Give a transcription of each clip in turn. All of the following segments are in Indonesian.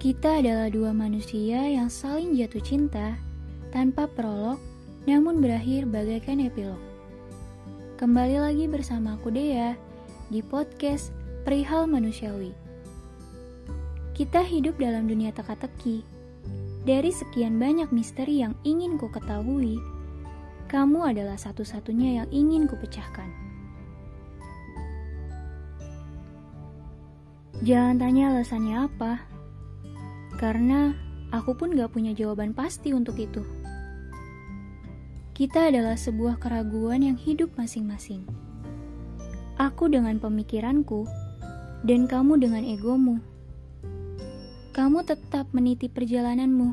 Kita adalah dua manusia yang saling jatuh cinta tanpa prolog, namun berakhir bagaikan epilog. Kembali lagi bersama aku Dea di podcast Perihal Manusiawi. Kita hidup dalam dunia teka-teki. Dari sekian banyak misteri yang ingin ku ketahui, kamu adalah satu-satunya yang ingin ku pecahkan. Jangan tanya alasannya apa, karena aku pun gak punya jawaban pasti untuk itu. Kita adalah sebuah keraguan yang hidup masing-masing. Aku dengan pemikiranku, dan kamu dengan egomu. Kamu tetap meniti perjalananmu,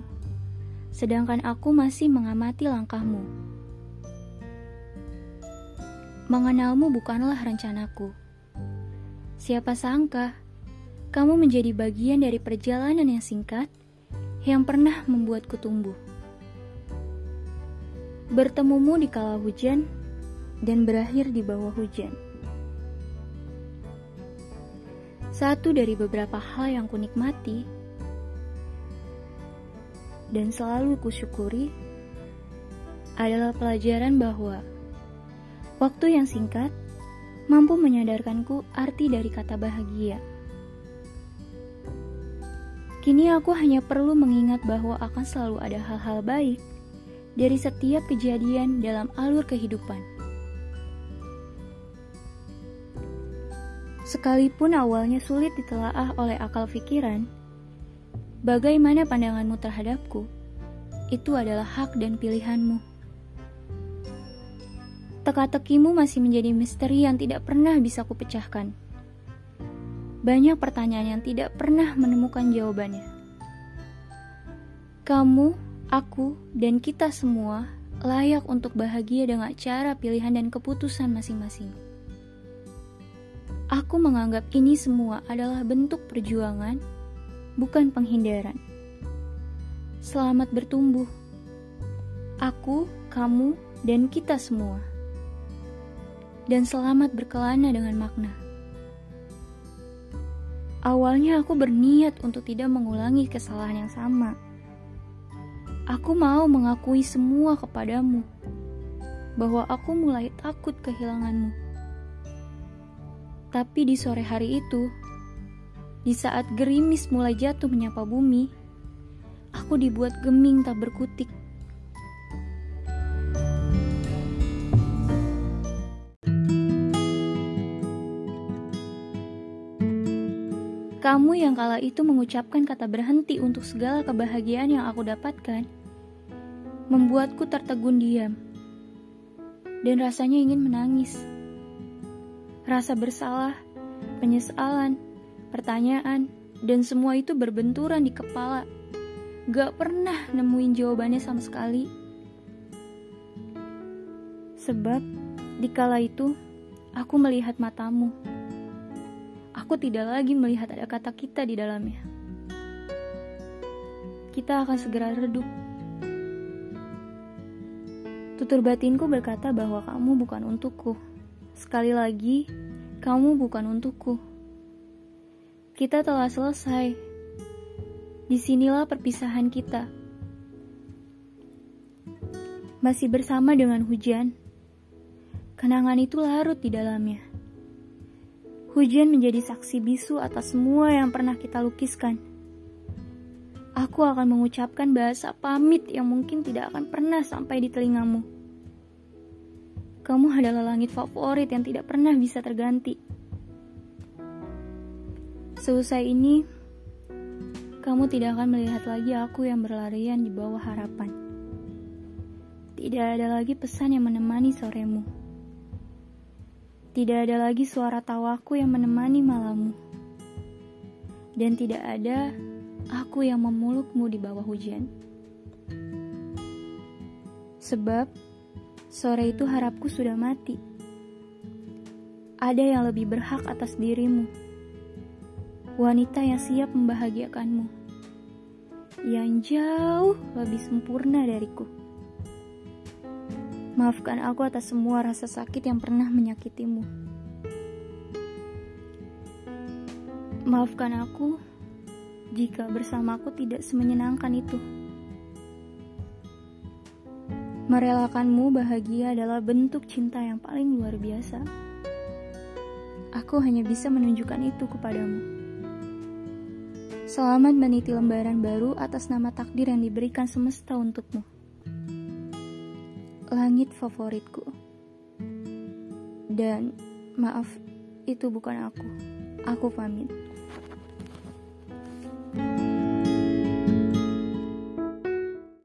sedangkan aku masih mengamati langkahmu. Mengenalmu bukanlah rencanaku. Siapa sangka kamu menjadi bagian dari perjalanan yang singkat yang pernah membuatku tumbuh. Bertemumu di kala hujan dan berakhir di bawah hujan. Satu dari beberapa hal yang kunikmati dan selalu kusyukuri adalah pelajaran bahwa waktu yang singkat mampu menyadarkanku arti dari kata bahagia. Kini aku hanya perlu mengingat bahwa akan selalu ada hal-hal baik dari setiap kejadian dalam alur kehidupan. Sekalipun awalnya sulit ditelaah oleh akal pikiran, bagaimana pandanganmu terhadapku, itu adalah hak dan pilihanmu. Teka-tekimu masih menjadi misteri yang tidak pernah bisa kupecahkan. Banyak pertanyaan yang tidak pernah menemukan jawabannya. Kamu, aku, dan kita semua layak untuk bahagia dengan cara pilihan dan keputusan masing-masing. Aku menganggap ini semua adalah bentuk perjuangan, bukan penghindaran. Selamat bertumbuh. Aku, kamu, dan kita semua. Dan selamat berkelana dengan makna. Awalnya aku berniat untuk tidak mengulangi kesalahan yang sama. Aku mau mengakui semua kepadamu bahwa aku mulai takut kehilanganmu. Tapi di sore hari itu, di saat gerimis mulai jatuh menyapa bumi, aku dibuat geming tak berkutik Kamu yang kala itu mengucapkan kata berhenti untuk segala kebahagiaan yang aku dapatkan, membuatku tertegun diam. Dan rasanya ingin menangis. Rasa bersalah, penyesalan, pertanyaan, dan semua itu berbenturan di kepala. Gak pernah nemuin jawabannya sama sekali. Sebab, di kala itu, aku melihat matamu aku tidak lagi melihat ada kata kita di dalamnya. Kita akan segera redup. Tutur batinku berkata bahwa kamu bukan untukku. Sekali lagi, kamu bukan untukku. Kita telah selesai. Di sinilah perpisahan kita. Masih bersama dengan hujan. Kenangan itu larut di dalamnya. Hujan menjadi saksi bisu atas semua yang pernah kita lukiskan. Aku akan mengucapkan bahasa pamit yang mungkin tidak akan pernah sampai di telingamu. Kamu adalah langit favorit yang tidak pernah bisa terganti. Seusai ini, kamu tidak akan melihat lagi aku yang berlarian di bawah harapan. Tidak ada lagi pesan yang menemani soremu. Tidak ada lagi suara tawaku yang menemani malammu. Dan tidak ada aku yang memelukmu di bawah hujan. Sebab sore itu harapku sudah mati. Ada yang lebih berhak atas dirimu. Wanita yang siap membahagiakanmu. Yang jauh lebih sempurna dariku. Maafkan aku atas semua rasa sakit yang pernah menyakitimu. Maafkan aku jika bersamaku tidak semenyenangkan itu. Merelakanmu bahagia adalah bentuk cinta yang paling luar biasa. Aku hanya bisa menunjukkan itu kepadamu. Selamat meniti lembaran baru atas nama takdir yang diberikan semesta untukmu. Langit favoritku. Dan maaf, itu bukan aku. Aku pamit.